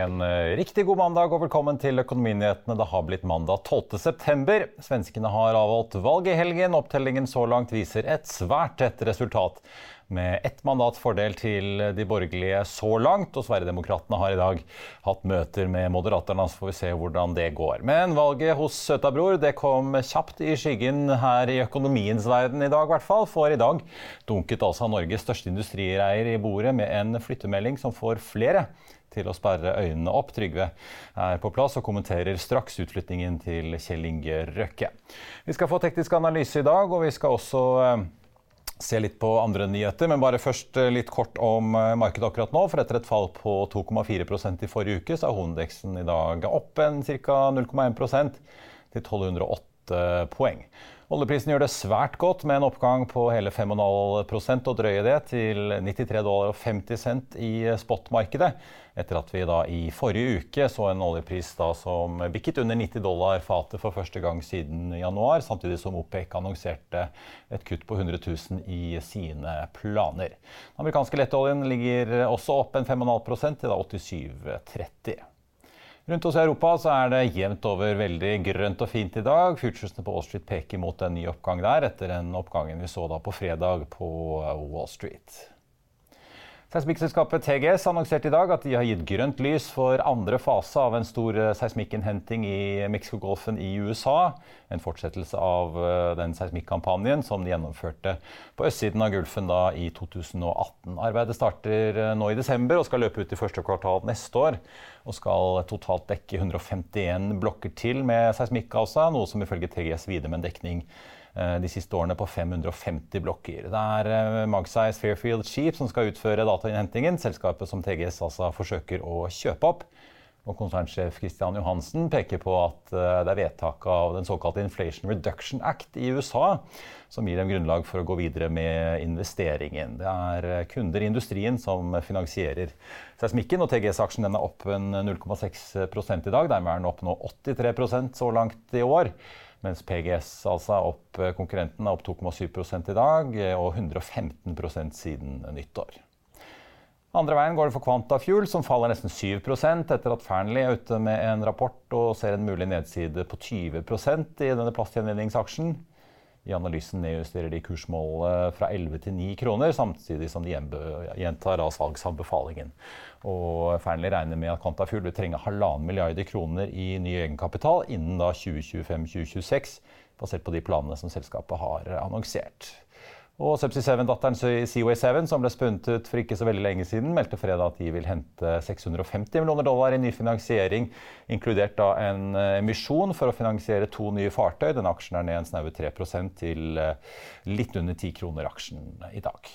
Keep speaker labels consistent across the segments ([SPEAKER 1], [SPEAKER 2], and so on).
[SPEAKER 1] En eh, riktig god mandag og velkommen til Økonominyhetene. Det har blitt mandag 12.9. Svenskene har avholdt valg i helgen. Opptellingen så langt viser et svært tett resultat. Med ett mandats fordel til de borgerlige så langt. Og Sverigedemokraterna har i dag hatt møter med Moderaterna, så får vi se hvordan det går. Men valget hos søta bror det kom kjapt i skyggen her i økonomiens verden i dag, hvert fall. For i dag dunket altså Norges største industrieier i bordet med en flyttemelding som får flere til å sperre øynene opp. Trygve er på plass og kommenterer straks utflyttingen til Kjell Inge Røkke. Vi skal få teknisk analyse i dag, og vi skal også eh, se litt på andre nyheter. Men bare først eh, litt kort om eh, markedet akkurat nå. For etter et fall på 2,4% i forrige uke, så er hovedindeksen i dag opp en ca. 0,1% til 1208 poeng. Oljeprisen gjør det svært godt med en oppgang på hele 5,5% og drøye det til 93 dollar og 50 cent i spotmarkedet. Etter at vi da i forrige uke så en oljepris da som bikket under 90 dollar fatet for første gang siden januar, samtidig som OPEC annonserte et kutt på 100 000 i sine planer. Den amerikanske lettoljen ligger også opp en 5,5 til 87,30. Rundt oss i Europa er det jevnt over veldig grønt og fint i dag. Futuresene på Wall Street peker mot en ny oppgang der, etter den oppgangen vi så på fredag på Wall Street. Seismikkselskapet TGS annonserte i dag at de har gitt grønt lys for andre fase av en stor eh, seismikkinnhenting i Mexicogolfen i USA. En fortsettelse av eh, den seismikkampanjen som de gjennomførte på østsiden av Gulfen da i 2018. Arbeidet starter eh, nå i desember og skal løpe ut i første kvartal neste år. Og skal totalt dekke 151 blokker til med seismikk, altså, noe som ifølge TGS videre med en dekning de siste årene på 550 blokker. Det er Magsize Fairfield Sheep som skal utføre datainnhentingen. Selskapet som TGS altså forsøker å kjøpe opp. Og Konsernsjef Christian Johansen peker på at eh, det er vedtaket av den såkalte Inflation Reduction Act i USA som gir dem grunnlag for å gå videre med investeringen. Det er kunder i industrien som finansierer seismikken, og TGS-aksjen er opp 0,6 i dag. Dermed er den opp nå 83% så langt i år. Mens PGS altså opp, eh, konkurrenten er opp 2,7 i dag eh, og 115% siden nyttår. Andre veien går det for Quantafuel, som faller nesten 7 etter at Fearnley er ute med en rapport og ser en mulig nedside på 20% i denne plastgjenvinningsaksjen. I analysen nedjusterer de kursmålet fra 11 til 9 kroner, samtidig som de gjentar salgsanbefalingen. Og Fearnley regner med at Quantafuel vil trenge halvannen milliarder kroner i ny egenkapital innen 2025-2026, basert på de planene som selskapet har annonsert. Og Subsea 7-datteren Seaway 7, som ble spunnet ut for ikke så veldig lenge siden, meldte fredag at de vil hente 650 millioner dollar i ny finansiering, inkludert da en eh, emisjon for å finansiere to nye fartøy. Den aksjen er ned en snaue 3 til eh, litt under 10 kroner aksjen i dag.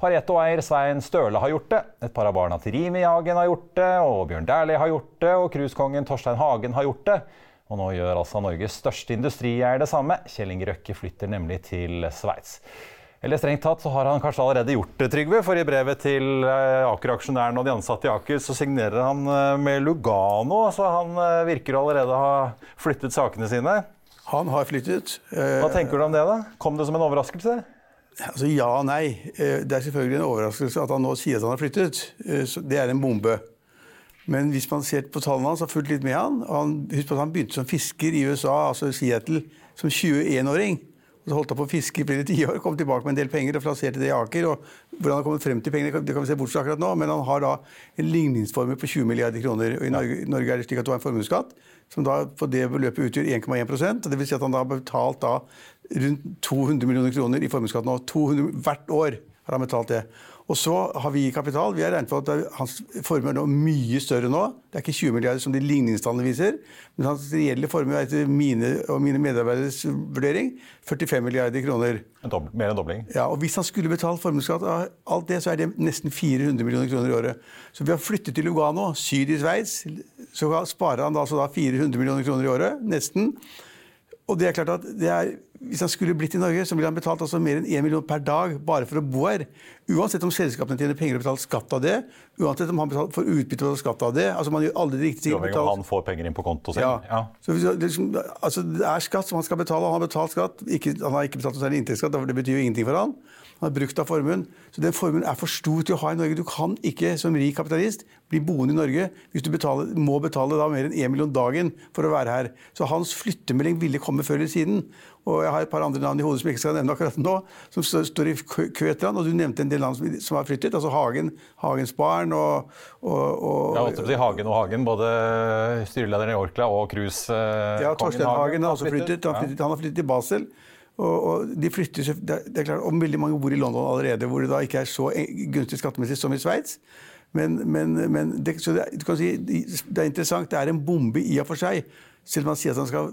[SPEAKER 1] Pareto-eier Svein Støle har gjort det. Et par av barna til Rimi Jagen har gjort det. Og Bjørn Dæhlie har gjort det. Og cruisekongen Torstein Hagen har gjort det. Og nå gjør altså Norges største industrieier det samme. Kjell Inge Røkke flytter nemlig til Sveits. Eller strengt tatt så har han kanskje allerede gjort det, Trygve. For i brevet til eh, Aker-aksjonærene og de ansatte i Aker så signerer han eh, med Lugano. Så han virker virker allerede å ha flyttet sakene sine.
[SPEAKER 2] Han har flyttet.
[SPEAKER 1] Hva tenker du om det, da? Kom det som en overraskelse?
[SPEAKER 2] Altså Ja og nei. Det er selvfølgelig en overraskelse at han nå sier at han har flyttet. Det er en bombe. Men hvis man ser på tallene hans har fulgt litt med han, Husk på at han begynte som fisker i USA, altså Seattle, som 21-åring. Og så holdt han på å fiske i flere tiår, kom tilbake med en del penger og plasserte det i Aker. og Hvordan han har kommet frem til pengene, det kan vi se bort fra akkurat nå, men han har da en ligningsformue på 20 milliarder kroner. og I Norge, er det slik at du har en formuesskatt som da på det beløpet utgjør 1,1% Det vil si at han da har betalt da rundt 200 millioner kroner i formuesskatt nå. 200, hvert år har han betalt det. Og så har vi kapital. Vi har regnet på at hans formue er nå mye større nå. Det er ikke 20 milliarder som de ligningstallene viser. Men hans reelle formue er etter mine og mine medarbeideres vurdering 45 milliarder kroner.
[SPEAKER 1] mer enn dobling.
[SPEAKER 2] Ja, og Hvis han skulle betalt formuesskatt av alt det, så er det nesten 400 millioner kroner i året. Så vi har flyttet til Lugano, syd i Sveits. Så sparer han da, altså da 400 millioner kroner i året. Nesten. Og det er klart at det er, Hvis han skulle blitt i Norge, så ville han betalt altså mer enn 1 million per dag bare for å bo her. Uansett om selskapene tjener penger og betaler skatt av det. Uansett om han får utbytte og skatt av det. altså man gjør aldri de riktige
[SPEAKER 1] om han får penger inn på konto sin.
[SPEAKER 2] Ja. ja. Så det, liksom, altså, det er skatt som han skal betale, og han har betalt skatt. Ikke, han har ikke betalt noe særlig inntektsskatt, det betyr jo ingenting for han. Han har brukt av formuen. Så den formuen er for stor til å ha i Norge. Du kan ikke som rik kapitalist bli boende i Norge hvis du betaler, må betale da mer enn 1 million dagen for å være her. Så hans flyttemelding ville komme før eller siden. Og jeg har et par andre navn i hodet som jeg ikke skal nevne akkurat nå, som står i kø etter han. Og du nevnte en del navn som, har flyttet. Altså Hagen, Hagens barn og, og, og
[SPEAKER 1] Ja, si Hagen og Hagen. Både styrelederen i Orkla og cruisekongen
[SPEAKER 2] uh, ja, Torstein Hagen har også flyttet. Han, flyttet, han har flyttet til Basel. Og, og, de flytter, det er klart, om veldig mange bor i London allerede, hvor det da ikke er så gunstig skattemessig som i Sveits. Men, men, men det, det, si, det, er interessant. Det er en bombe i og for seg. Selv om man sier at han skal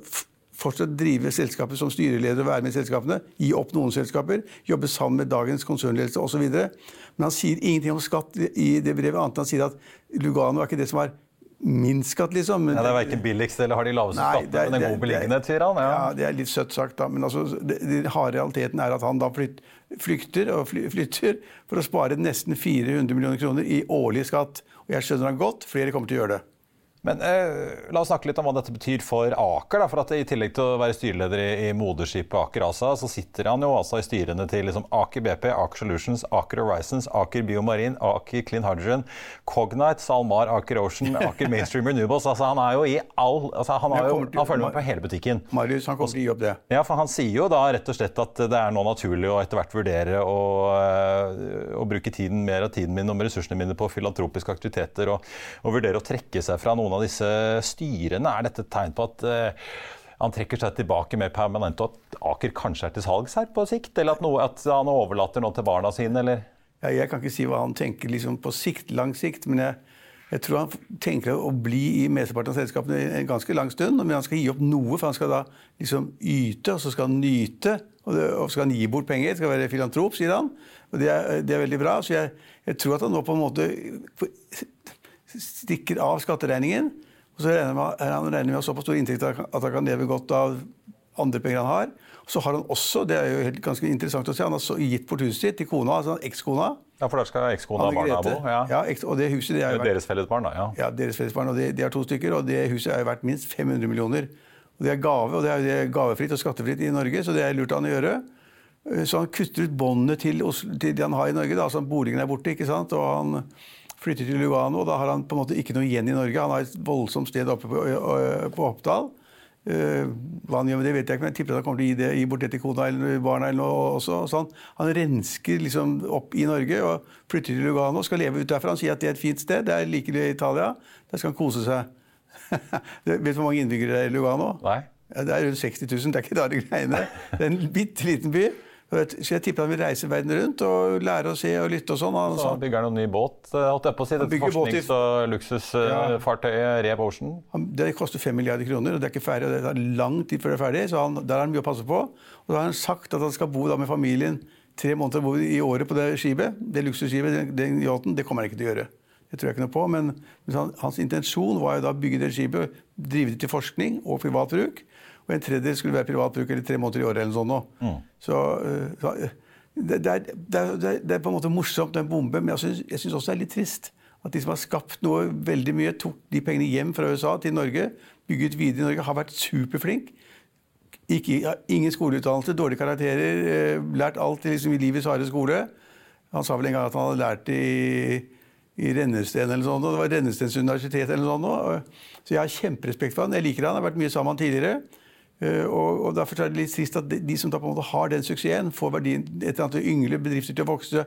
[SPEAKER 2] fortsatt drive selskapet som styreleder og være med i selskapene, gi opp noen selskaper, jobbe sammen med dagens konsernledelse osv. Men han sier ingenting om skatt i det brevet, annet enn han sier at Lugano er ikke det som er minst skatt, liksom.
[SPEAKER 1] Ja, det er verken billigst eller har de laveste skattene, men en god beliggenhet, sier han.
[SPEAKER 2] Ja. ja. det er litt søtt sagt, da. Men altså, det harde realiteten er at han da flyt, flykter og fly, flytter for å spare nesten 400 millioner kroner i årlig skatt. Og jeg skjønner han godt, flere kommer til å gjøre det.
[SPEAKER 1] Men eh, La oss snakke litt om hva dette betyr for Aker. Da, for at I tillegg til å være styreleder i, i moderskipet Aker ASA, så sitter han jo altså i styrene til liksom, Aker BP, Aker Solutions, Aker Horizons, Aker Biomarin, Aker Clean Hydrogen, Cognite, SalMar, Aker Ocean, Aker Mainstream Renewables. altså Han er jo i all, altså, han, jo, til, han følger med på hele butikken.
[SPEAKER 2] Marius, han kommer til å gi opp det.
[SPEAKER 1] Ja, for Han sier jo da rett og slett at det er nå naturlig å etter hvert vurdere å, eh, å bruke tiden, mer av tiden min og ressursene mine på filantropiske aktiviteter og, og vurdere å trekke seg fra noen av disse styrene? Er dette et tegn på at uh, han trekker seg tilbake mer permanent, og at Aker kanskje er til salgs her på sikt? Eller at, noe, at han overlater noe til barna sine, eller?
[SPEAKER 2] Ja, jeg kan ikke si hva han tenker liksom på sikt, lang sikt, men jeg, jeg tror han tenker å bli i mesteparten av selskapene en ganske lang stund. Men han skal gi opp noe, for han skal da liksom yte, og så skal han nyte. Og, så skal han gi bort penger. Skal være filantrop, sier han. Og det er, det er veldig bra. Så jeg, jeg, tror at han nå på en måte stikker av skatteregningen. Og så regner han regner med å ha såpass store inntekter at han kan leve godt av andre penger han har. Og så har han også, det er jo helt ganske interessant å se, han har gitt bort huset sitt til kona, altså ekskona.
[SPEAKER 1] Ja, for der skal ekskona og barna bo?
[SPEAKER 2] Ja. ja og det huset det er jo
[SPEAKER 1] vært, Deres felles barn, da? Ja,
[SPEAKER 2] ja deres felles barn, og de, de har to stykker. Og det huset er jo verdt minst 500 millioner. Og Det er gave, og det er, det er gavefritt og skattefritt i Norge, så det er lurt av han å gjøre. Så han kutter ut båndene til, til, det han har i Norge. da, altså Boligen er borte, ikke sant? og han flytter til Lugano. Da har han på en måte ikke noe igjen i Norge. Han har et voldsomt sted oppe på, på Oppdal. Hva han gjør med det, vet jeg ikke, men jeg tipper at han kommer til å gi, det, gi bort det til kona eller barna. eller noe også. Så han, han, rensker liksom opp i Norge og flytter til Lugano. Skal leve ut derfra. Han sier at det er et fint sted. Det er like i Italia. Der skal han kose seg. vet du hvor mange innbyggere det er i Lugano?
[SPEAKER 1] Nei.
[SPEAKER 2] Ja, det er rundt 60 000. Det er ikke rare greiene. Det er en bitte liten by. Så jeg tipper han vil reise verden rundt og lære å se og lytte og sånn.
[SPEAKER 1] Så han bygger noen ny båt, eh, holdt jeg på å si. Dette forsknings- og luksusfartøyet Rev Ocean?
[SPEAKER 2] Det koster fem milliarder kroner, og det er ikke ferdig. og Det tar lang tid før det er ferdig, så han, der har han mye å passe på. Og da har han sagt at han skal bo med familien tre måneder i året på det skipet. Det luksusskipet, den, den yachten, det kommer han ikke til å gjøre. Det tror jeg ikke noe på. Men, men han, hans intensjon var jo da å bygge det skipet, drive det til forskning og privat bruk. Og en tredjedel skulle være privat bruk eller tre måneder i året eller noe sånt.
[SPEAKER 1] Mm.
[SPEAKER 2] Så, øh, så øh, det, det, er, det, er, det er- er på en måte morsomt, en bombe, men jeg syns, også det er litt trist. At de som har skapt noe veldig mye, tok de pengene hjem fra USA til Norge, bygget videre i Norge, har vært superflink. Ikke, ja, ingen skoleutdannelse, dårlige karakterer, eh, lært alt liksom, i livets harde skole. Han sa vel en gang at han hadde lært det i, i Rennesten eller noe sånt. og Det var Rennestens universitet eller noe sånt. Så jeg har kjemperespekt for han. Jeg liker han, jeg har vært mye sammen med han tidligere. Eh, Og, og Derfor er det litt trist at de, de som da på en måte har den suksessen, får verdien et eller annet yngle bedrifter til å vokse,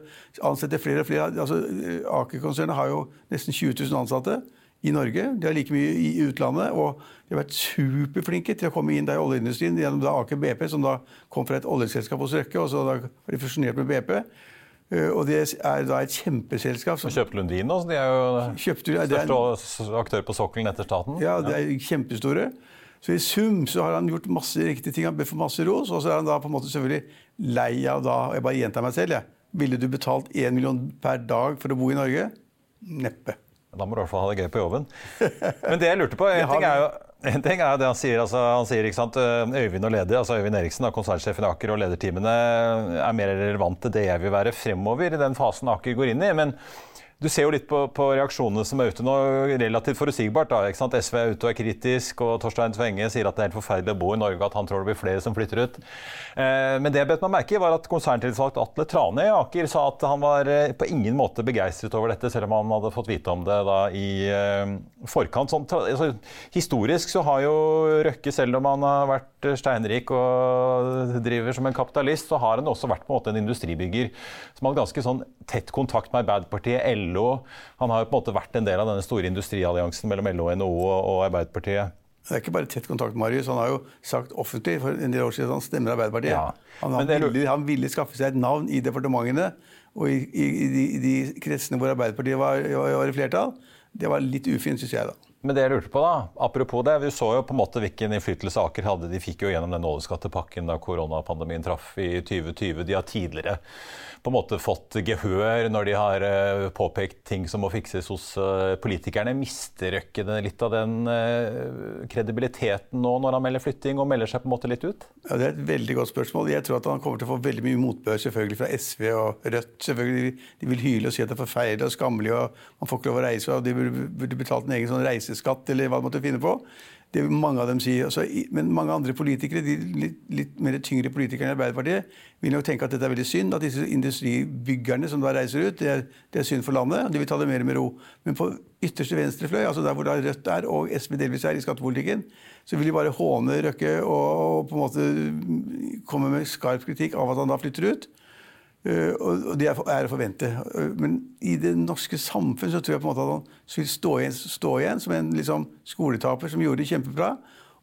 [SPEAKER 2] ansette flere og flere. Altså, eh, Aker-konsernet har jo nesten 20 000 ansatte i Norge. De har like mye i utlandet. Og de har vært superflinke til å komme inn der i oljeindustrien gjennom da Aker BP, som da kom fra et oljeselskap hos Røkke, og så da har de fusjonert med BP. Eh, Og det er da et kjempeselskap som
[SPEAKER 1] kjøpte Lundin også, de er jo
[SPEAKER 2] kjøpte
[SPEAKER 1] største aktør på sokkelen etter staten.
[SPEAKER 2] ja, det er kjempestore. Så i sum så har han gjort masse riktige ting. Han bør få masse ros. Og så er han da på en måte selvfølgelig lei av da Jeg bare gjentar meg selv, jeg. Ville du betalt én million per dag for å bo i Norge? Neppe.
[SPEAKER 1] Da må du i hvert fall ha det gøy på jobben. Men det jeg lurte på, en ting er jo en ting er det han sier. altså han sier ikke sant, Øyvind og leder, altså Øyvind Eriksen, da, konsernsjefen i Aker og lederteamene er mer relevant til det jeg vil være fremover i den fasen Aker går inn i. men du ser jo litt på, på reaksjonene som er ute nå, relativt forutsigbart. da, ikke sant? SV er ute og er kritisk, og Torstein Tvenge sier at det er helt forferdelig å bo i Norge, at han tror det blir flere som flytter ut. Eh, men det jeg bet meg merke i, var at konserntillitsvalgt Atle Trane i Aker sa at han var eh, på ingen måte begeistret over dette, selv om han hadde fått vite om det da i eh, forkant. Sånn, altså, historisk så har jo Røkke, selv om han har vært steinrik og driver som en kapitalist, så har han også vært på en måte en industribygger som hadde ganske sånn tett kontakt med Arbeiderpartiet, LO. Han har jo på en måte vært en del av denne store industrialliansen mellom LO, NHO og, Arbeiderpartiet.
[SPEAKER 2] Det er ikke bare tett kontakt med Marius. Han har jo sagt offentlig for en del år siden at han stemmer Arbeiderpartiet.
[SPEAKER 1] Ja,
[SPEAKER 2] Han, han,
[SPEAKER 1] det
[SPEAKER 2] ville, han ville skaffe seg et navn i departementene og i, i, i, de, de kretsene hvor Arbeiderpartiet var, var, var i flertall. Det var litt ufint, syns jeg. da.
[SPEAKER 1] Men det jeg lurte på da, apropos det, vi så jo på en måte hvilken innflytelse Aker hadde. De fikk jo gjennom den oljeskattepakken da koronapandemien traff i 2020. De har tidligere på en måte fått gehør når de har eh, påpekt ting som må fikses hos eh, politikerne. Mister Røkke litt av den eh, kredibiliteten nå når han melder flytting, og melder seg på en måte litt ut?
[SPEAKER 2] Ja, Det er et veldig godt spørsmål. Jeg tror at han kommer til å få veldig mye motbør selvfølgelig fra SV og Rødt. selvfølgelig. De vil hyle og si at det er forferdelig og skammelig og man får ikke lov å reise. og De burde, betalt en egen sånn reiseskatt eller hva de måtte finne på. Det vil mange av dem si. Altså, men mange andre politikere, de litt, litt mer tyngre politikere i Arbeiderpartiet, vil nok tenke at dette er veldig synd. At disse industribyggerne som da reiser ut, det er, det er synd for landet. og De vil ta det mer med ro. Men på ytterste venstre fløy, altså der hvor da Rødt er og SV delvis er i skattepolitikken, så vil de bare håne Røkke og på en måte komme med skarp kritikk av at han da flytter ut. Uh, og det er, å forvente. Uh, men i det norske samfunn så tror jeg på en måte at han vil stå igjen, stå igjen som en liksom, skoletaper som gjorde det kjempebra,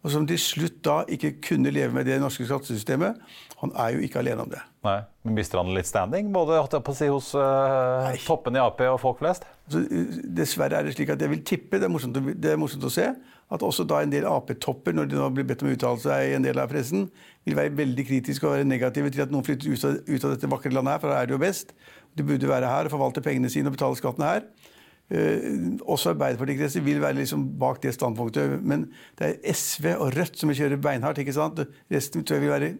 [SPEAKER 2] og som til slutt da ikke kunne leve med det norske skattesystemet. Han er jo ikke alene om det.
[SPEAKER 1] Nei, men Mister han litt standing, både si, hos uh, toppen i Ap og folk flest?
[SPEAKER 2] Så, uh, dessverre er det slik at jeg vil tippe, det er morsomt, det er morsomt å se, at også da en del Ap-topper, når de nå blir bedt om å uttale seg i en del av pressen, vil være veldig kritiske og være negative til at noen flytter ut av, ut av dette vakre landet her, for da er det jo best. De burde være her og forvalte pengene sine og betale skattene her. Eh, også Arbeiderpartikretser vil være liksom bak det standpunktet. Men det er SV og Rødt som vil kjøre beinhardt. ikke sant? Resten tror jeg vil være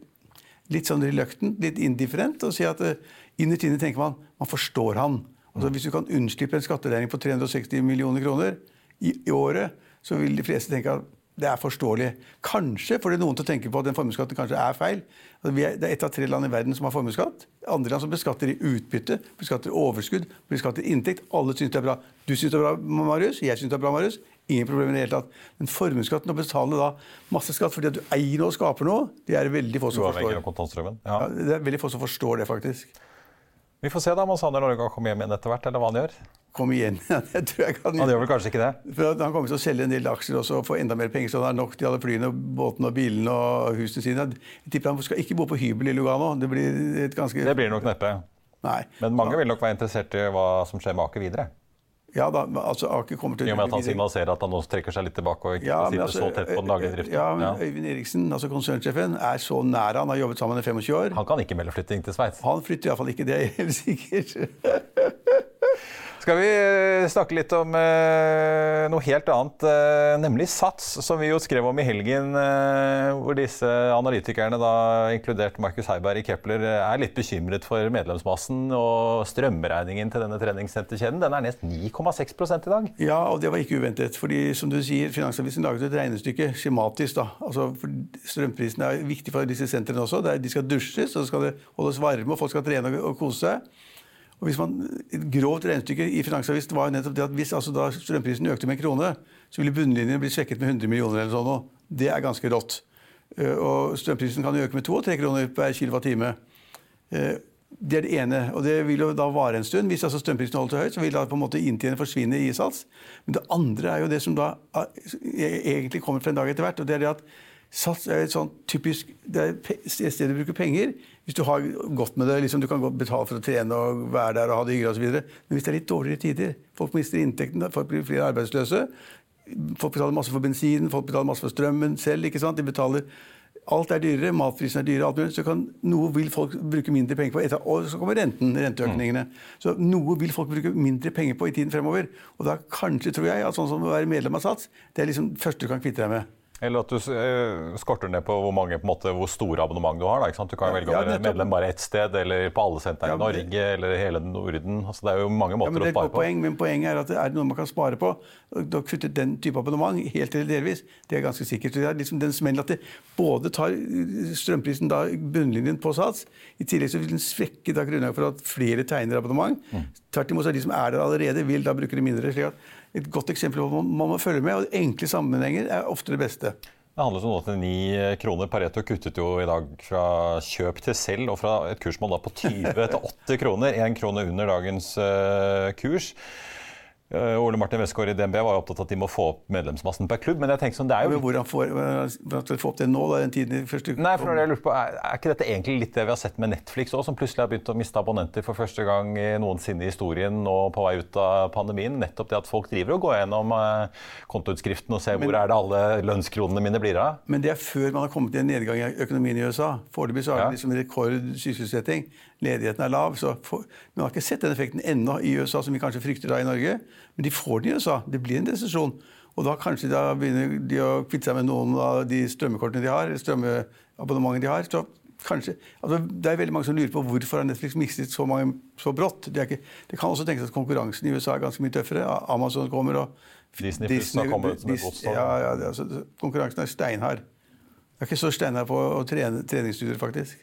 [SPEAKER 2] litt sånn reluctant, litt indifferent, og si at uh, innerst inne tenker man man forstår han. Altså, hvis du kan unnslippe en skatteregning på 360 millioner kroner i, i året, så vil de fleste tenke at det er forståelig. Kanskje får det noen til å tenke på at den formuesskatten kanskje er feil. Altså, det er ett av tre land i verden som har formuesskatt. Andre land som beskatter i utbytte, beskatter overskudd, beskatter inntekt. Alle syns det er bra. Du syns det er bra, Marius. Jeg syns det er bra, Marius. Ingen problem i det hele tatt. Men formuesskatten, å betale da masse skatt fordi at du eier noe og skaper noe, det er veldig få som forstår. Ja,
[SPEAKER 1] Ja.
[SPEAKER 2] det er veldig få som forstår det, faktisk.
[SPEAKER 1] Vi får se da om Sander Norge kommer hjem igjen etter hvert, eller hva han gjør.
[SPEAKER 2] Kom igjen. Jeg tror jeg kan
[SPEAKER 1] Han gjør vel kanskje ikke det?
[SPEAKER 2] For Han kommer til å selge en del aksjer også og få enda mer penger, så han har nok til alle flyene, båtene, og bilene og husene sine. Jeg tipper han skal ikke bo på hybel i Lugano. Det blir et ganske
[SPEAKER 1] Det blir nok neppe.
[SPEAKER 2] Nei.
[SPEAKER 1] Men mange vil nok være interessert i hva som skjer med Aker videre.
[SPEAKER 2] Ja da, altså Aker kommer til
[SPEAKER 1] I og med at han signaliserer at han nå trekker seg litt tilbake og ikke
[SPEAKER 2] ja,
[SPEAKER 1] sitter
[SPEAKER 2] altså,
[SPEAKER 1] så tett på den daglige driften.
[SPEAKER 2] Ja, men
[SPEAKER 1] Ja.
[SPEAKER 2] Øyvind Eriksen, altså konsernsjefen, er så nær han har jobbet sammen i 25 år.
[SPEAKER 1] Han kan ikke melde flytting til Sveits.
[SPEAKER 2] Han flytter iallfall ikke, det er helt sikkert.
[SPEAKER 1] Skal vi eh, snakke litt om eh, noe helt annet, eh, nemlig Sats, som vi jo skrev om i helgen. Hvor disse analytikerne, da, inkludert Markus Heiberg i Kepler, er litt bekymret for medlemsmassen. Og strømregningen til denne treningssenterkjeden den er nest 9,6 i dag.
[SPEAKER 2] Ja, og det var ikke uventet. fordi som du sier, Finansavisen laget et regnestykke skjematisk. da. Altså, Strømprisen er viktig for disse sentrene også. de skal dusjes, og så skal det holdes varme, og folk skal trene og kose seg. Og hvis man, Et grovt regnestykke i Finansavisen var jo nettopp det at hvis altså da strømprisen økte med en krone, så ville bunnlinjen bli svekket med 100 millioner. eller sånn. Det er ganske rått. Eh, og strømprisen kan jo øke med to og tre kroner per kilowattime. Eh, det er det ene. Og det vil jo da vare en stund. Hvis altså strømprisen holder seg høyt, så vil da på en måte inntjeningen forsvinne i Sats. Men det andre er jo det som da ah, e-, egentlig kommer fra en dag etter hvert. og det er det at Sats er et sånn typisk det er et sted du bruker penger hvis du har godt med det. Liksom, du kan betale for å trene og være der og ha det hyggelig osv. Men hvis det er litt dårligere tider, folk mister inntekten, folk blir flere arbeidsløse Folk betaler masse for bensinen, folk betaler masse for strømmen selv. ikke sant? De betaler Alt er dyrere, matprisene er dyre, alt mulig, så kan, noe vil folk bruke mindre penger på. Etter, og så kommer renten, renteøkningene. Mm. Så noe vil folk bruke mindre penger på i tiden fremover. Og da kanskje, tror jeg, at sånn som å være medlem av Sats, det er liksom første du kan kvitte deg med.
[SPEAKER 1] Eller at du uh, skorter ned på hvor, mange, på måte, hvor store abonnement du har. Da, du kan velge å være medlem bare ett sted, eller på alle sentrene i Norge, eller hele Norden. Altså, det er jo mange måter
[SPEAKER 2] ja,
[SPEAKER 1] å spare på.
[SPEAKER 2] Poeng, men poenget er at det er noe man kan spare på. Da kutte den type abonnement helt eller delvis. Det er ganske sikkert. Det er liksom den smellen at det både tar eh, strømprisen da bunnlinjen på Sats, i tillegg så vil den svekke da grunnlaget for at flere tegner abonnement. Mm. Tvert imot så de som er der allerede, vil da bruke det mindre. slik at et godt eksempel på hva man må følge med. og Enkle sammenhenger er ofte det beste.
[SPEAKER 1] Det handles om 89 kroner. Pareto kuttet jo i dag fra kjøp til selv, og fra et kursmål da på 20 til 80 kroner. Én krone under dagens uh, kurs. Uh, Ole Martin Westgård i DNB var jo opptatt av at de må få opp medlemsmassen per klubb. Men jeg tenker sånn, det er jo...
[SPEAKER 2] Men hvordan får hvordan skal få opp det nå? da, den tiden i første...
[SPEAKER 1] Nei, for jeg lurer på, er, er, ikke dette egentlig litt det vi har sett med Netflix òg, som plutselig har begynt å miste abonnenter for første gang i noensinne i historien og på vei ut av pandemien? Nettopp det at folk driver og går gjennom eh, kontoutskriften og ser men, hvor er det alle lønnskronene mine blir av.
[SPEAKER 2] Men det er før man har kommet til en nedgang i økonomien i USA. Foreløpig så det ja. liksom rekordsysselsetting. Ledigheten er lav. så for, Man har ikke sett den effekten ennå i USA, som vi kanskje frykter da i Norge. Men de får den i USA. Det blir en resesjon. Og da kanskje da begynner de å kvitte seg med noen av de strømmekortene de har, strømmeabonnementene de har. så kanskje, altså Det er veldig mange som lurer på hvorfor har Netflix mistet så mange så brått. Det, ikke, det, kan også tenkes at konkurransen i USA er ganske mye tøffere. Amazon kommer og
[SPEAKER 1] Disney, Disney har kommet et
[SPEAKER 2] Dis, ja, ja, altså, Konkurransen er steinhard. Det er ikke så steinhard på å trene treningsstudier, faktisk.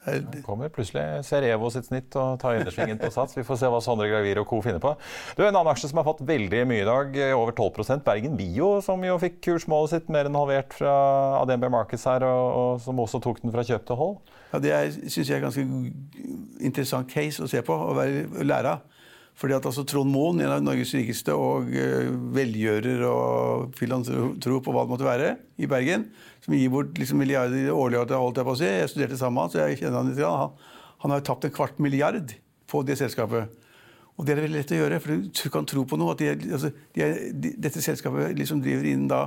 [SPEAKER 1] Det kommer plutselig ser Evo sitt snitt og tar innersvingen på Sats. Vi får se hva Sondre Gravir og co. finner på. Du, En annen aksje som har fått veldig mye i dag, over 12% Bergen Bio, som jo fikk kursmålet sitt mer enn halvert fra ADNB Markets her, og, og som også tok den fra kjøp til hold.
[SPEAKER 2] Ja, Det syns jeg er ganske interessant case å se på og lære av. Fordi at altså Trond Moen, en av Norges rikeste og uh, velgjører og filantrop og hva det måtte være, i Bergen, som gir bort liksom, milliarder årlig, holdt jeg på å si. Jeg studerte sammen med han, så jeg kjenner han litt. Han, han har jo tapt en kvart milliard på det selskapet. Og det er veldig lett å gjøre, for du kan tro på noe. at de, altså, de er, de, Dette selskapet liksom driver innen da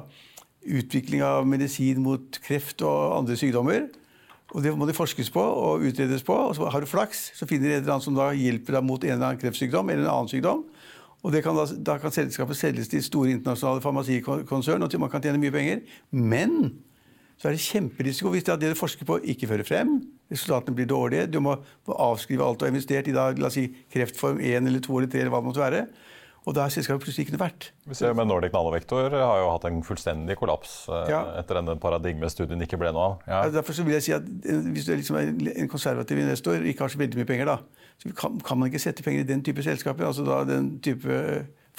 [SPEAKER 2] utvikling av medisin mot kreft og andre sykdommer. Og Det må det forskes på og utredes på. og så Har du flaks, så finner du et eller annet som da hjelper deg mot en eller annen kreftsykdom eller en annen sykdom. Og kan da, da, kan selskapet selges til store internasjonale farmasikonsern, og man kan tjene mye penger. Men så er det kjemperisiko hvis det, det du forsker på, ikke fører frem. Resultatene blir dårlige. Du må avskrive alt du har investert i da, la oss si, kreftform 1 eller 2 eller 3 eller hva det måtte være. Og da har selskapet plutselig ikke noe verdt.
[SPEAKER 1] Vi ser med Nordic Nanovektor har jo hatt en fullstendig kollaps eh, ja. etter denne paradigmestudien ikke ble noe av.
[SPEAKER 2] Ja. Derfor vil jeg si at eh, Hvis du er liksom en konservativ investor og ikke har så veldig mye penger, da, så kan, kan, man ikke sette penger i den type selskaper. altså da den type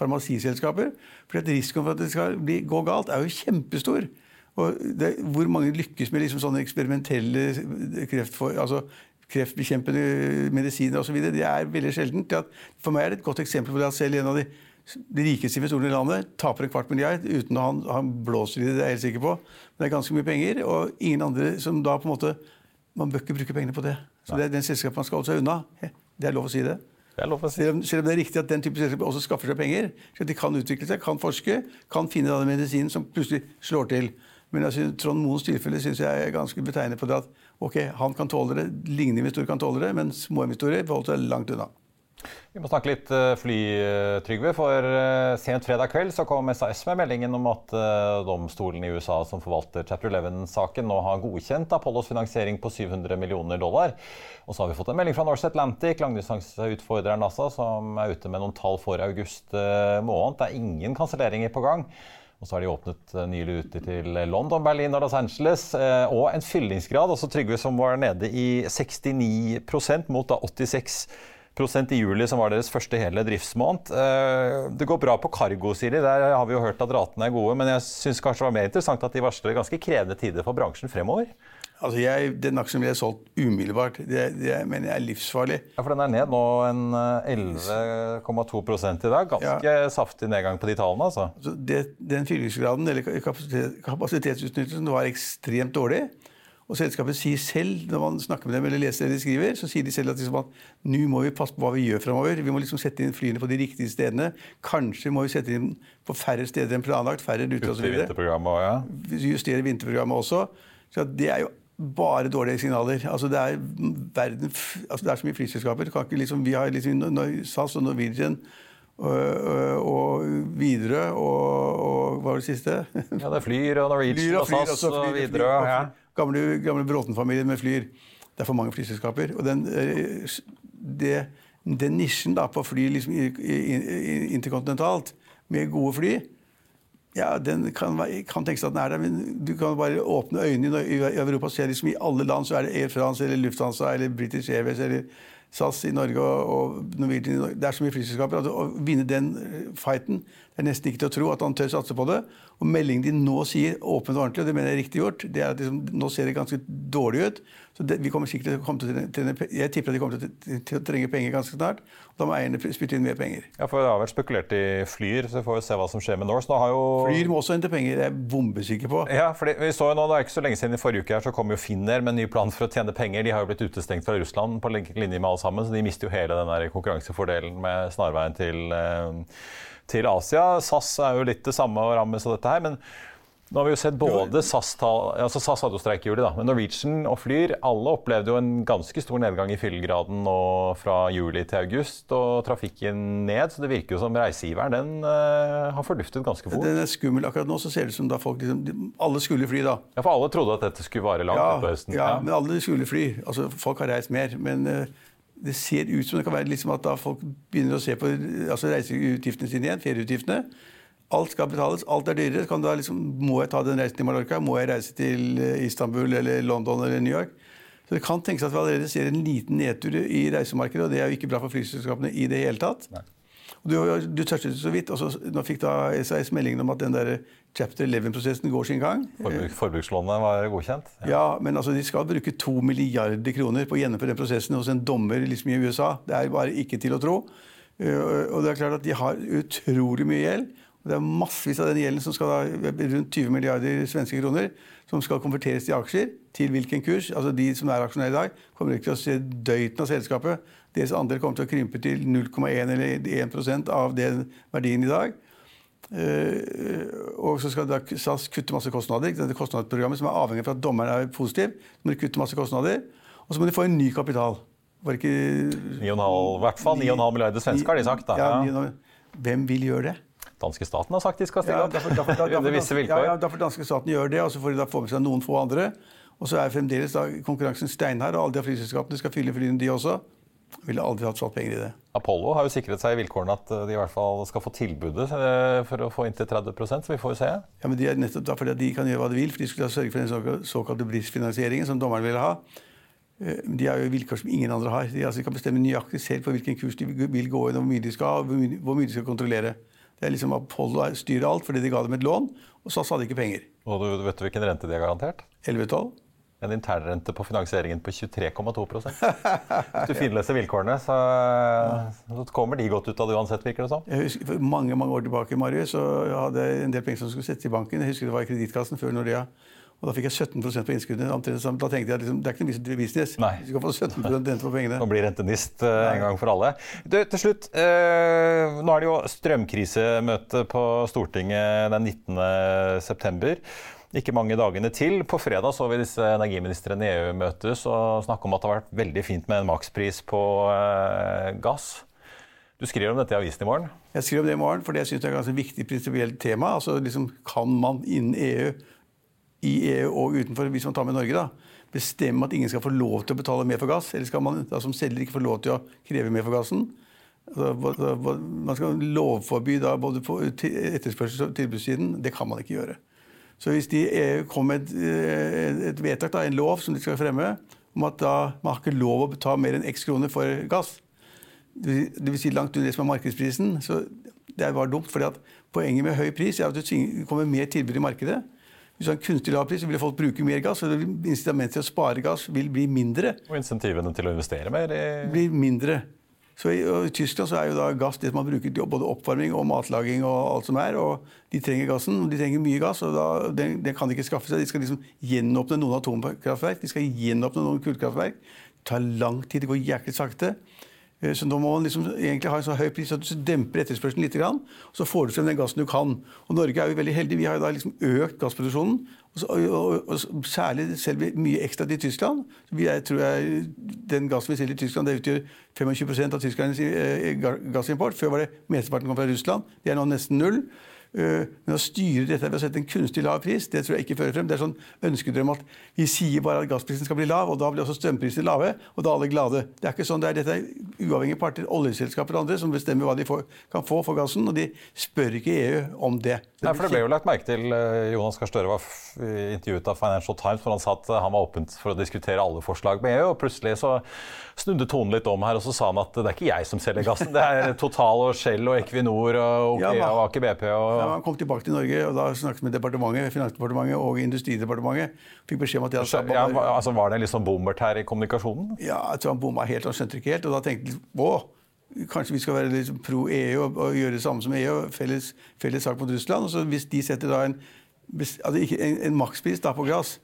[SPEAKER 2] farmasiselskaper. For risikoen for at det skal bli, gå galt, er jo kjempestor. Og det, hvor mange lykkes med liksom sånne eksperimentelle kreftfor, altså kreftbekjempende medisiner osv. Det er veldig sjeldent. For meg er det et godt eksempel på at selv en av de, de rikeste investorene i landet taper en kvart milliard uten å ha, en blåser i det, det er jeg helt sikker på. Men det er ganske mye penger, og ingen andre som da på en måte Man bør ikke bruke pengene på det. Så det er den selskapet man skal holde seg unna. Det er lov å si det.
[SPEAKER 1] Det er lov å si.
[SPEAKER 2] Selv, om, selv om det er riktig at den type selskaper også skaffer seg penger. så De kan utvikle seg, kan forske, kan finne den medisinen som plutselig slår til. Men altså, Trond Moens tilfelle syns jeg er ganske betegnende på det at ok, han kan tåle det, lignende investorer kan tåle det, men små investorer forholder seg langt unna.
[SPEAKER 1] Vi må snakke litt uh, fly, uh, Trygve. For uh, sent fredag kveld så kom SAS med meldingen om at domstolen i USA som forvalter Chapter 11-saken, nå har godkjent Apollos finansiering på 700 millioner dollar. Og så har vi fått en melding fra Norse Atlantic, langdistanseutfordreren NASA, som er ute med noen tall for august måned. Det er ingen kanselleringer på gang. Og så har de åpnet nye ruter til London, Berlin og Los Angeles. Og en fyllingsgrad, altså Trygve, som var nede i 69 mot da 86 prosent i juli, som var deres første hele driftsmåned. Eh, det går bra på cargo, sier de. Der har vi jo hørt at ratene er gode. Men jeg syns kanskje det var mer interessant at de varsler ganske krevende tider for bransjen fremover.
[SPEAKER 2] Altså jeg, Den aksjen jeg solgt umiddelbart. Det, det mener jeg er livsfarlig.
[SPEAKER 1] Ja, For den er ned nå en 11,2 eh, i dag. Ganske ja. saftig nedgang på de tallene. altså.
[SPEAKER 2] altså det, den fyllingsgraden, eller kapasitetsutnyttelsen, var ekstremt dårlig. Og selskapet sier selv, når man snakker med dem eller leser det de skriver, så sier de selv at, liksom at nå må vi passe på hva vi gjør framover. Vi må liksom sette inn flyene på de riktige stedene. Kanskje må vi sette inn på færre steder enn planlagt. færre ruter osv.
[SPEAKER 1] Ja.
[SPEAKER 2] Justere vinterprogrammet også. Så det er jo bare dårlige signaler. Altså det, er verden, altså det er så mye flyselskaper. Liksom, vi har liksom SAS og Norwegian og, og Widerøe og, og, Hva var det siste?
[SPEAKER 1] ja, det er Flyr og Norwegian og, og SAS og Widerøe. Ja.
[SPEAKER 2] Gamle, gamle Bråten-familien med Flyr. Det er for mange flyselskaper. Og den, det, den nisjen da, på fly liksom, interkontinentalt med gode fly ja, den kan, kan tenkes at den er der, men du kan bare åpne øynene i Europa og se liksom i alle land så er det Air France eller Lufthansa eller British Airways eller SAS i Norge og, Norwegian i Norge. Det er så mye flyselskaper at å vinne den eh, fighten det er nesten ikke til å tro at han tør satse på det. Og meldingen de nå sier åpent og ordentlig, og det mener jeg er riktig gjort, det er at liksom, nå ser det ganske dårlig ut. Så det, vi kommer sikkert til til, til, Jeg tipper at de kommer til, å trenge penger ganske snart. og Da må eierne spytte inn mer penger.
[SPEAKER 1] Ja, for Det har vært spekulert i Flyr, så vi får se hva som skjer med Norse. Jo...
[SPEAKER 2] Flyr må også hente penger, det er jeg bombesikker på.
[SPEAKER 1] Ja, fordi vi så jo nå, Det er ikke så lenge siden i forrige uke her, så kom jo Finner med en ny plan for å tjene penger. De har jo blitt utestengt fra Russland på linje med alle sammen, så de mister jo hele den der konkurransefordelen med snarveien til eh, til Asia. SAS er jo litt det samme å rammes av dette her. men nå har vi jo sett både SAS, altså SAS hadde jo streik i juli, da, men Norwegian og Flyr alle opplevde jo en ganske stor nedgang i fyllegraden nå fra juli til august. Og trafikken ned, så det virker jo som reisegiveren den uh, har forduftet ganske fort.
[SPEAKER 2] Den er skummel. Akkurat nå så ser det ut som da folk liksom, Alle skulle fly, da.
[SPEAKER 1] Ja, For alle trodde at dette skulle vare langt
[SPEAKER 2] ja,
[SPEAKER 1] på høsten?
[SPEAKER 2] Ja, ja, men alle skulle fly. Altså, folk har reist mer. men... Uh, det ser ut som det kan være liksom at da folk begynner å se på altså reiseutgiftene sine igjen, ferieutgiftene. Alt skal betales, alt er dyrere. Kan da liksom, må jeg ta den reisen til Mallorca? Må jeg reise til eh, Istanbul eller London eller New York? Så Det kan tenkes at vi allerede ser en liten nedtur i reisemarkedet, og det er jo ikke bra for flyselskapene i det hele tatt. Nei. Du, du touchet så vidt, og så, nå fikk da SAS meldingen om at den der chapter 11-prosessen går sin gang.
[SPEAKER 1] Forbruk, forbrukslånet var godkjent?
[SPEAKER 2] Ja. ja. men altså, de skal bruke to milliarder kroner på å gjennomføre den prosessen hos en dommer liksom i USA. Det er bare ikke til å tro. Uh, og det er klart at De har utrolig mye gjeld. Det er massevis av den gjelden som skal da, rundt 20 milliarder svenske kroner, som skal konverteres til aksjer. Til hvilken kurs? Altså De som er aksjonærer i dag, kommer ikke til å se døyten av selskapet. Deres andel kommer til å krympe til 0,1 eller 1% av den verdien i dag. Uh, og så skal SAS kutte masse kostnader. Dette kostnadsprogrammet som er avhengig av at dommeren er positiv. Så må de kutte masse kostnader. Og så må de få en ny kapital.
[SPEAKER 1] Var ikke 9,5, I hvert fall 9,5 milliarder svensker, har de sagt. Da.
[SPEAKER 2] Ja, hvem vil gjøre det?
[SPEAKER 1] Danske staten har sagt de skal stille
[SPEAKER 2] opp. Ja, derfor, derfor, derfor, vilkår. Ja, ja, derfor danske staten gjør det, og så får de da få med seg noen få andre. Og så er fremdeles da konkurransen steinhard, og alle de flyselskapene skal fylle flyene, de også. Ville aldri hatt satt penger i det.
[SPEAKER 1] Apollo har jo sikret seg i vilkårene at de i hvert fall skal få tilbudet eh, for å få inntil 30 så vi får jo se.
[SPEAKER 2] Ja, men de er nettopp da fordi de kan gjøre hva de vil, for de skulle sørge for den såkalte BRIS-finansieringen som dommeren ville ha. Eh, de har jo vilkår som ingen andre har. De, altså, kan bestemme nøyaktig selv på hvilken kurs de vil gå inn, og hvor mye de skal, og hvor mye de skal kontrollere. Det er liksom Apollo styrer alt fordi de ga dem et lån, og SAS hadde ikke penger.
[SPEAKER 1] Og du vet du hvilken rente de har garantert?
[SPEAKER 2] 11-12
[SPEAKER 1] en internrente på finansieringen på 23,2 Hvis du finleser vilkårene, så, så, kommer de godt ut av det uansett, virker det som.
[SPEAKER 2] Jeg husker, mange mange år tilbake Marius, så hadde jeg en del penger som skulle settes i banken. Jeg husker det var i Kredittkassen før Nordea. Og da fikk jeg 17% på innskuddene. Da tenkte jeg liksom, det er ikke noe business.
[SPEAKER 1] Nei.
[SPEAKER 2] Du skal få 17% rente på pengene.
[SPEAKER 1] Og bli rentenist uh, en gang for alle. Du, til slutt, uh, nå er det jo strømkrisemøte på Stortinget den 19. september ikke mange dagene til. På fredag så vi disse energiministrene i EU møtes og snakke om at det har vært veldig fint med en makspris på eh, gass. Du skriver om dette i avisen i morgen?
[SPEAKER 2] Jeg skriver om det i morgen, for jeg syns jeg er et ganske viktig prinsipielt tema. Altså, liksom, kan man innen EU, i EU og utenfor, hvis man tar med Norge, da, bestemme at ingen skal få lov til å betale mer for gass? Eller skal man da, som selger ikke få lov til å kreve mer for gassen? Altså, man skal lovforby da, både på etterspørsels- og tilbudssiden. Det kan man ikke gjøre. Så hvis de EU kommer med et, eh, et vedtak, da, en lov som de skal fremme, om at da, man har ikke lov å betale mer enn x kroner for gass, vil si langt under det som er markedsprisen, så det er bare dumt. fordi at Poenget med høy pris er at det kommer mer tilbud i markedet. Hvis du har en kunstig lav pris, så vil folk bruke mer gass. og Incitamentet til å spare gass vil bli mindre.
[SPEAKER 1] Og insentivene til å investere mer? I...
[SPEAKER 2] Blir mindre. Så i, i, Tyskland så er jo da gass det man bruker til både oppvarming og matlaging. og alt som er, og De trenger gassen, og de trenger mye gass. og da, den, den, kan de ikke skaffe seg. De skal liksom gjenåpne noen atomkraftverk, de skal gjenåpne noen kullkraftverk. Det tar lang tid, det går jæklig sakte. Eh, så nå må man liksom egentlig ha en så høy pris at du demper etterspørselen litt. Og så får du frem den gassen du kan. Og Norge er jo veldig heldig. Vi har jo da liksom økt gassproduksjonen. Og, og, og, særlig selger vi mye ekstra til Tyskland. Vi er, tror jeg, Den gassen vi selger i Tyskland, det utgjør 25 av tyskernes eh, gassimport. Før var det mesteparten kom fra Russland. Det er nå nesten null. Eh, men å styre dette ved å sette en kunstig lav pris, det tror jeg ikke fører frem. Det er sånn ønskedrøm at vi sier bare at gassprisen skal bli lav, og da blir også strømprisene lave, og da er alle glade. Det er ikke sånn det er. Dette er uavhengige parter, oljeselskaper og andre, som bestemmer hva de får, kan få for gassen, og de spør ikke EU om det.
[SPEAKER 1] Nei, for Det ble jo lagt merke til eh, Jonas Gahr Støre var intervjuet av Financial Times hvor han sa at han var åpent for å diskutere alle forslag med EU. og Plutselig så snudde tonen litt om her, og så sa han at det er ikke jeg som selger gassen. Det er Total og Shell og Equinor og OKEA og Aker BP. Og...
[SPEAKER 2] Han kom tilbake til Norge og da snakket med departementet, Finansdepartementet og Industridepartementet. Fikk beskjed om at jeg
[SPEAKER 1] hadde ja, altså Var det en litt sånn bommert her i kommunikasjonen?
[SPEAKER 2] Ja, jeg tror han bomma helt. Han skjønte ikke helt. Og da tenkte han å, Kanskje vi skal være litt pro EU og, og, gjøre det samme som EU, felles, felles sak mot Russland. og så Hvis de setter da en, altså en, en makspris da på gass,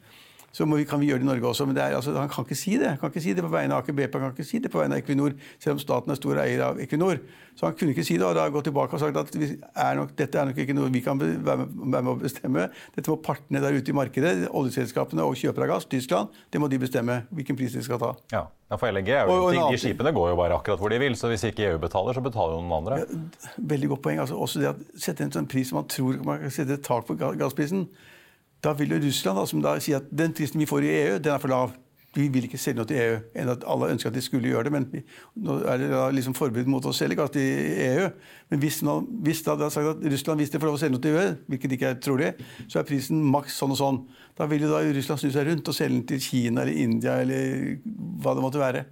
[SPEAKER 2] så vi, kan vi gjøre det i Norge også. Men er, altså, han kan ikke si det. Han kan ikke si det på vegne av Aker BP, han kan ikke si det på vegne av Equinor, selv om staten er stor eier av Equinor. Så han kunne ikke si det, og da har gått tilbake og sagt at er nok, dette er nok ikke noe vi kan være med, å bestemme. Dette må partene der ute i markedet, oljeselskapene og kjøpere av gass, Tyskland, det må de bestemme hvilken pris de skal ta.
[SPEAKER 1] Ja, for LNG er jo og, og, De skipene går jo bare akkurat hvor de vil, så hvis ikke EU betaler, så betaler jo noen andre.
[SPEAKER 2] Ja, veldig godt poeng. Altså, også det at sette en sånn pris som man tror man kan sette et tak på gassprisen da vil jo Russland, da, som da sier at den prisen vi får i EU, den er for lav. Vi vil ikke selge noe til EU. enn at Alle ønsker at de skulle gjøre det, men vi, nå er det da liksom forbud mot å selge gass til EU. Men hvis, nå, hvis da, det sagt at Russland hvis de får lov å selge noe til EU, hvilket ikke er trolig, så er prisen maks sånn og sånn. Da vil jo da Russland snu seg rundt og selge den til Kina eller India eller hva det måtte være.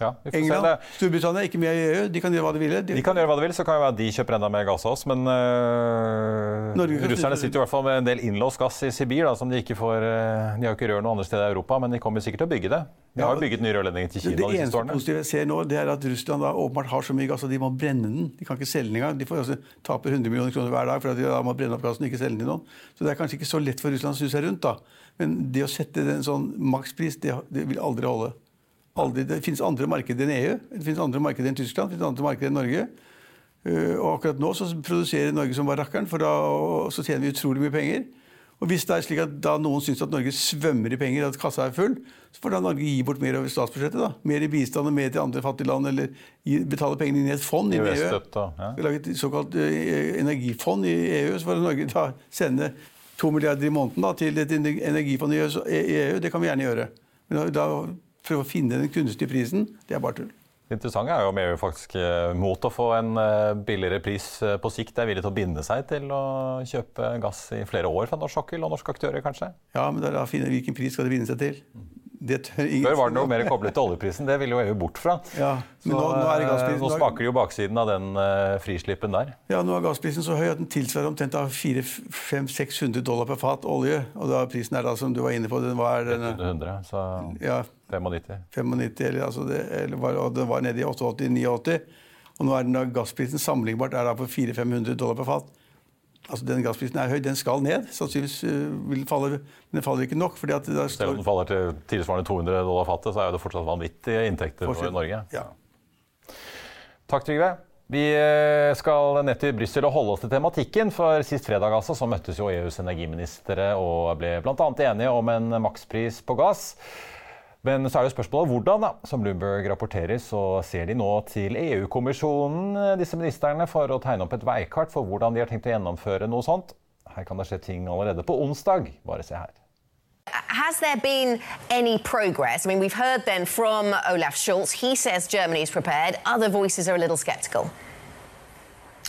[SPEAKER 1] Ja,
[SPEAKER 2] England, Storbritannia ikke med i EU. De kan gjøre hva de vil.
[SPEAKER 1] De, de kan gjøre hva de vil, Så kan jo være de kjøper enda mer gass av oss. Men uh, russerne sitter i hvert fall med en del innlåst gass i Sibir da, som de ikke får uh, De har jo ikke rør noe andre steder i Europa, men de kommer sikkert til å bygge det. De har jo bygget nye rørledninger til Kina.
[SPEAKER 2] Det, det eneste positive jeg ser nå, det er at Russland da åpenbart har så mye gass at de må brenne den. De kan ikke selge den engang. De får også taper 100 millioner kroner hver dag for at de da må brenne opp gassen og ikke selge den til noen. Så det er kanskje ikke så lett for Russland å snu seg rundt. da. Men det å sette en sånn makspris, det, det vil aldri holde. Aldri, det finnes andre markeder enn EU, det finnes andre markeder enn Tyskland, det finnes andre markeder enn Norge. Uh, og akkurat nå så produserer Norge som var rakkeren, for da så tjener vi utrolig mye penger. Og hvis det er slik at da noen syns at Norge svømmer i penger, at kassa er full, så får da Norge gi bort mer over statsbudsjettet. da. Mer i bistand og mer til andre fattige land, eller betale pengene inn i et fond i EU. Ja. Vi lager et såkalt uh, energifond i EU, så får Norge da sende to milliarder i måneden da, til et energifond i EU. Det kan vi gjerne gjøre. Men da prøve å finne den kunstige prisen, det er bare tull.
[SPEAKER 1] Det interessante er jo om EU faktisk eh, mot å få en eh, billigere pris eh, på sikt er villig til å binde seg til å kjøpe gass i flere år fra norsk sokkel og norske aktører, kanskje?
[SPEAKER 2] Ja, men da finner finne hvilken pris skal de binde seg til.
[SPEAKER 1] Før var det noe mer koblet til oljeprisen. Det ville jo EU bort fra.
[SPEAKER 2] Ja, men nå, nå, gassprisen,
[SPEAKER 1] nå smaker det jo baksiden av den uh, frislippen der.
[SPEAKER 2] Ja, nå er gassprisen så høy at den tilsvarer omtrent 400-600 dollar per fat olje. Og da prisen er da, som du var inne på, den var
[SPEAKER 1] den, 100, så ja, 95.
[SPEAKER 2] 95 eller, altså det, eller var, og den var nede i 88-89. Og nå er den da gassprisen sammenlignbart er da på 400-500 dollar per fat altså Den gassprisen er høy, den skal ned. Sannsynligvis uh, vil den falle, men den faller ikke nok. fordi at det
[SPEAKER 1] Selv om den faller til tilsvarende 200 dollar fatet, så er det fortsatt vanvittige inntekter for, for Norge.
[SPEAKER 2] Ja.
[SPEAKER 1] Takk, Trygve. Vi eh, skal ned til Brussel og holde oss til tematikken. For sist fredag altså, så møttes jo EUs energiministre og ble bl.a. enige om en makspris på gass. Men så er jo spørsmålet hvordan, da. Som Bloomberg rapporterer, så ser de nå til EU-kommisjonen, disse ministrene, for å tegne opp et veikart for hvordan de har tenkt å gjennomføre noe sånt. Her kan det skje ting allerede på onsdag. Bare se her.
[SPEAKER 3] Has there been any progress? I mean, we've heard then from Olaf Scholz. He says Germany is prepared. Other voices are a little sceptical.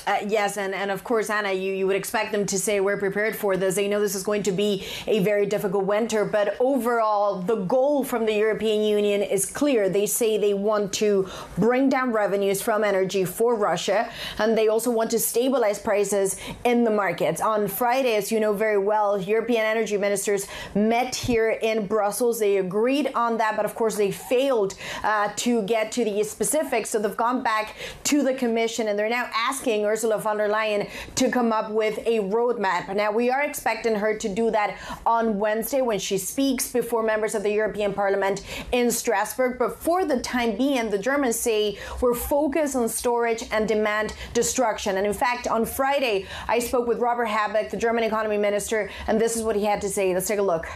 [SPEAKER 4] Uh, yes, and, and of course, Anna, you, you would expect them to say we're prepared for this. They know this is going to be a very difficult winter, but overall, the goal from the European Union is clear. They say they want to bring down revenues from energy for Russia, and they also want to stabilize prices in the markets. On Friday, as you know very well, European energy ministers met here in Brussels. They agreed on that, but of course, they failed uh, to get to the specifics. So they've gone back to the Commission, and they're now asking Ursula von der Leyen to come up with a roadmap. Now, we are expecting her to do that on Wednesday when she speaks before members of the European Parliament in Strasbourg. But for the time being, the Germans say we're focused on storage and demand destruction. And in fact, on Friday, I spoke with Robert Habeck, the German economy minister, and this is what he had to say. Let's take a look.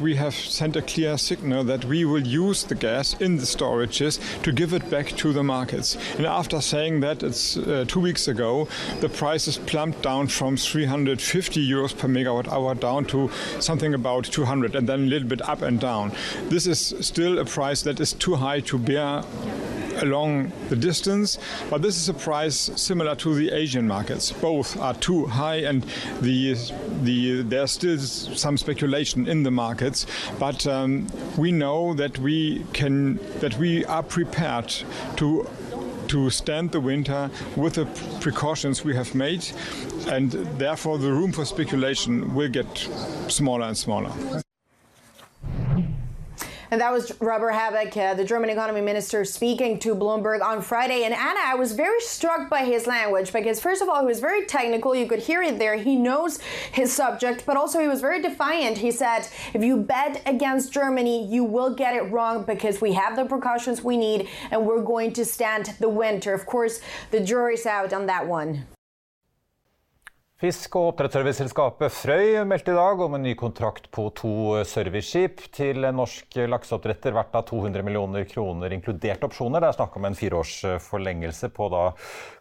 [SPEAKER 5] We have sent a clear signal that we will use the gas in the storages to give it back to the markets. And after saying that, it's uh, two weeks ago, the prices plumped down from 350 euros per megawatt hour down to something about 200, and then a little bit up and down. This is still a price that is too high to bear along the distance, but this is a price similar to the Asian markets. Both are too high, and the the there's still some speculation in the markets. But um, we know that we can that we are prepared to to stand the winter with the precautions we have made, and therefore the room for speculation will get smaller and smaller.
[SPEAKER 4] And that was Robert Habeck, uh, the German economy minister, speaking to Bloomberg on Friday. And Anna, I was very struck by his language because, first of all, he was very technical. You could hear it there. He knows his subject, but also he was very defiant. He said, if you bet against Germany, you will get it wrong because we have the precautions we need and we're going to stand the winter. Of course, the jury's out on that one.
[SPEAKER 1] Fisk- og oppdrettsserviceselskapet Frøy meldte i dag om en ny kontrakt på to serviceskip til norsk lakseoppdretter verdt av 200 millioner kroner, inkludert opsjoner. Det er snakk om en fireårsforlengelse på da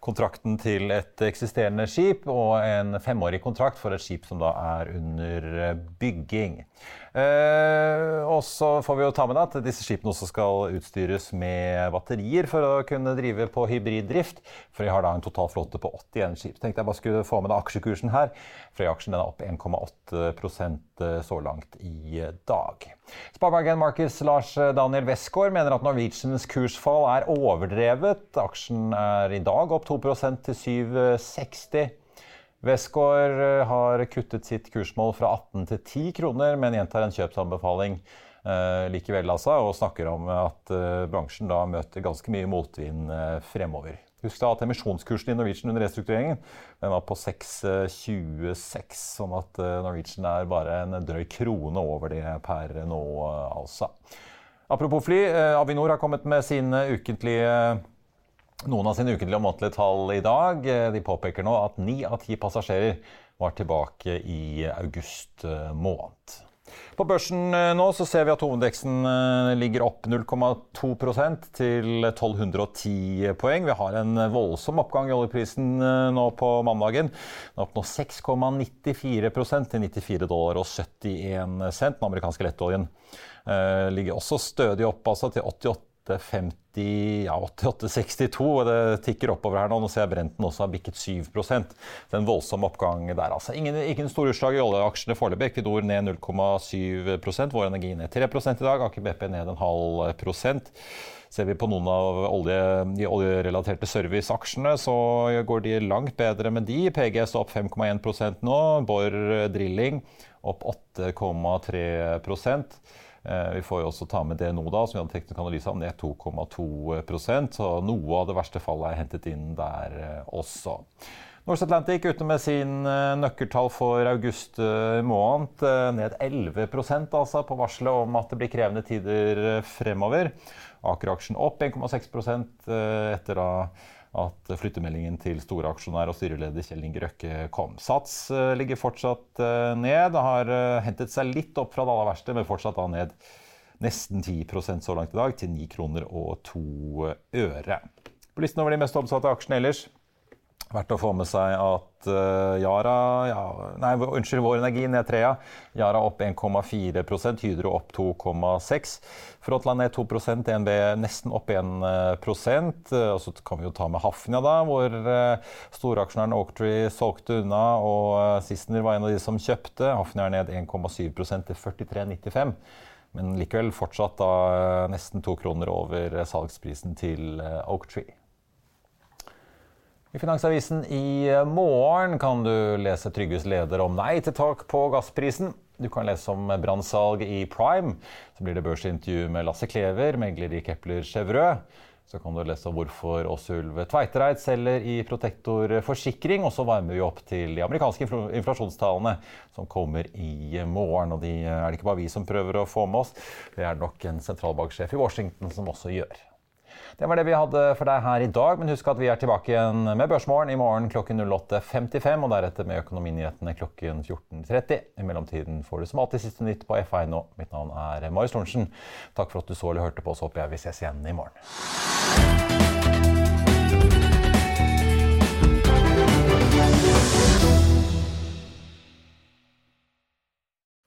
[SPEAKER 1] kontrakten til et eksisterende skip, og en femårig kontrakt for et skip som da er under bygging. Eh, og så får vi jo ta med at disse skipene også skal utstyres med batterier for å kunne drive på hybriddrift. For de har da en totalflåte på 81 skip. Tenkte jeg bare skulle få med deg aksjekursen her. Frøy-aksjen er opp 1,8% så langt i dag. Sparebanken Markets Lars Daniel Westgård mener at Norwegians kursfall er overdrevet. Aksjen er i dag opp 2% til 760. Westgård har kuttet sitt kursmål fra 18 til 10 kroner, men gjentar en kjøpsanbefaling eh, likevel, altså, og snakker om at eh, bransjen da møter ganske mye motvind eh, fremover. Husk da at emisjonskursen i Norwegian under restruktureringen den var på 6,26, sånn at Norwegian er bare en drøy krone over det per nå, altså. Apropos fly, Avinor har kommet med sine ukentlige noen av sine ukentlige og månedlige tall i dag. De påpeker nå at ni av ti passasjerer var tilbake i august måned. På børsen nå så ser vi at hovedindeksen ligger opp 0,2% til 1210 poeng. Vi har en voldsom oppgang i oljeprisen nå på mandagen. Den oppnår opp nå 6,94 til 94 dollar og 71 cent. Den amerikanske lettoljen ligger også stødig opp altså til 88 50, ja, 88,62. og Det tikker oppover her nå. Nå ser jeg Brenten også har bikket 7 Det er en voldsom oppgang der. altså. Ingen, ingen store utslag i oljeaksjene foreløpig. Equinor ned 0,7 Vår Energi ned 3 i dag. Aker BP ned en halv prosent. Ser vi på noen av olje, de oljerelaterte serviceaksjene, så går de langt bedre med de. PGS opp 5,1% nå. Borr Drilling opp 8,3 vi får jo også ta med nå, da, som vi hadde teknisk analyse av, ned 2,2 så noe av det verste fallet er hentet inn der også. Norse Atlantic ute med sin nøkkeltall for august måned, ned 11% altså på varselet om at det blir krevende tider fremover. Aker-aksjen opp 1,6 etter da at flyttemeldingen til storaksjonær og styreleder Kjell Inge Røkke kom. Sats ligger fortsatt ned, har hentet seg litt opp fra det aller verste, men fortsatt da ned nesten 10% så langt i dag, til 9 kroner og 2 øre. På listen over de mest omsatte aksjene ellers Verdt å få med seg at uh, Yara ja, Nei, unnskyld, Vår Energi ned trea. Yara opp 1,4% Hydro opp 2,6 Frontland ned 2% DNB nesten opp 1 uh, Og så kan vi jo ta med Hafnia, da, hvor uh, storaksjonæren Oaktree solgte unna. Og uh, Sissener var en av de som kjøpte. Hafnia er ned 1,7% til 43,95. Men likevel fortsatt da nesten to kroner over salgsprisen til Oaktree. I Finansavisen i eh, morgen kan du lese Trygves leder om nei til tak på gassprisen. Du kan lese om brannsalg i Prime. Så blir det børsintervju med Lasse Klever, megler i Kepler Chevreux. Så kan du lese om hvorfor Åsulv Tveitereid selger i Protektor forsikring. Og så varmer vi opp til de amerikanske inflasjonstallene som kommer i morgen. Og de er det ikke bare vi som prøver å få med oss, det er det nok en sentralbanksjef i Washington som også gjør. Det var det vi hadde for deg her i dag, men husk at vi er tilbake igjen med Børsmorgen i morgen klokken 08.55, og deretter med Økonominyhetene klokken 14.30. I mellomtiden får du som alltid siste nytt på F1 nå. Mitt navn er Marius Lorentzen. Takk for at du så eller hørte på, så håper jeg vi ses igjen i morgen.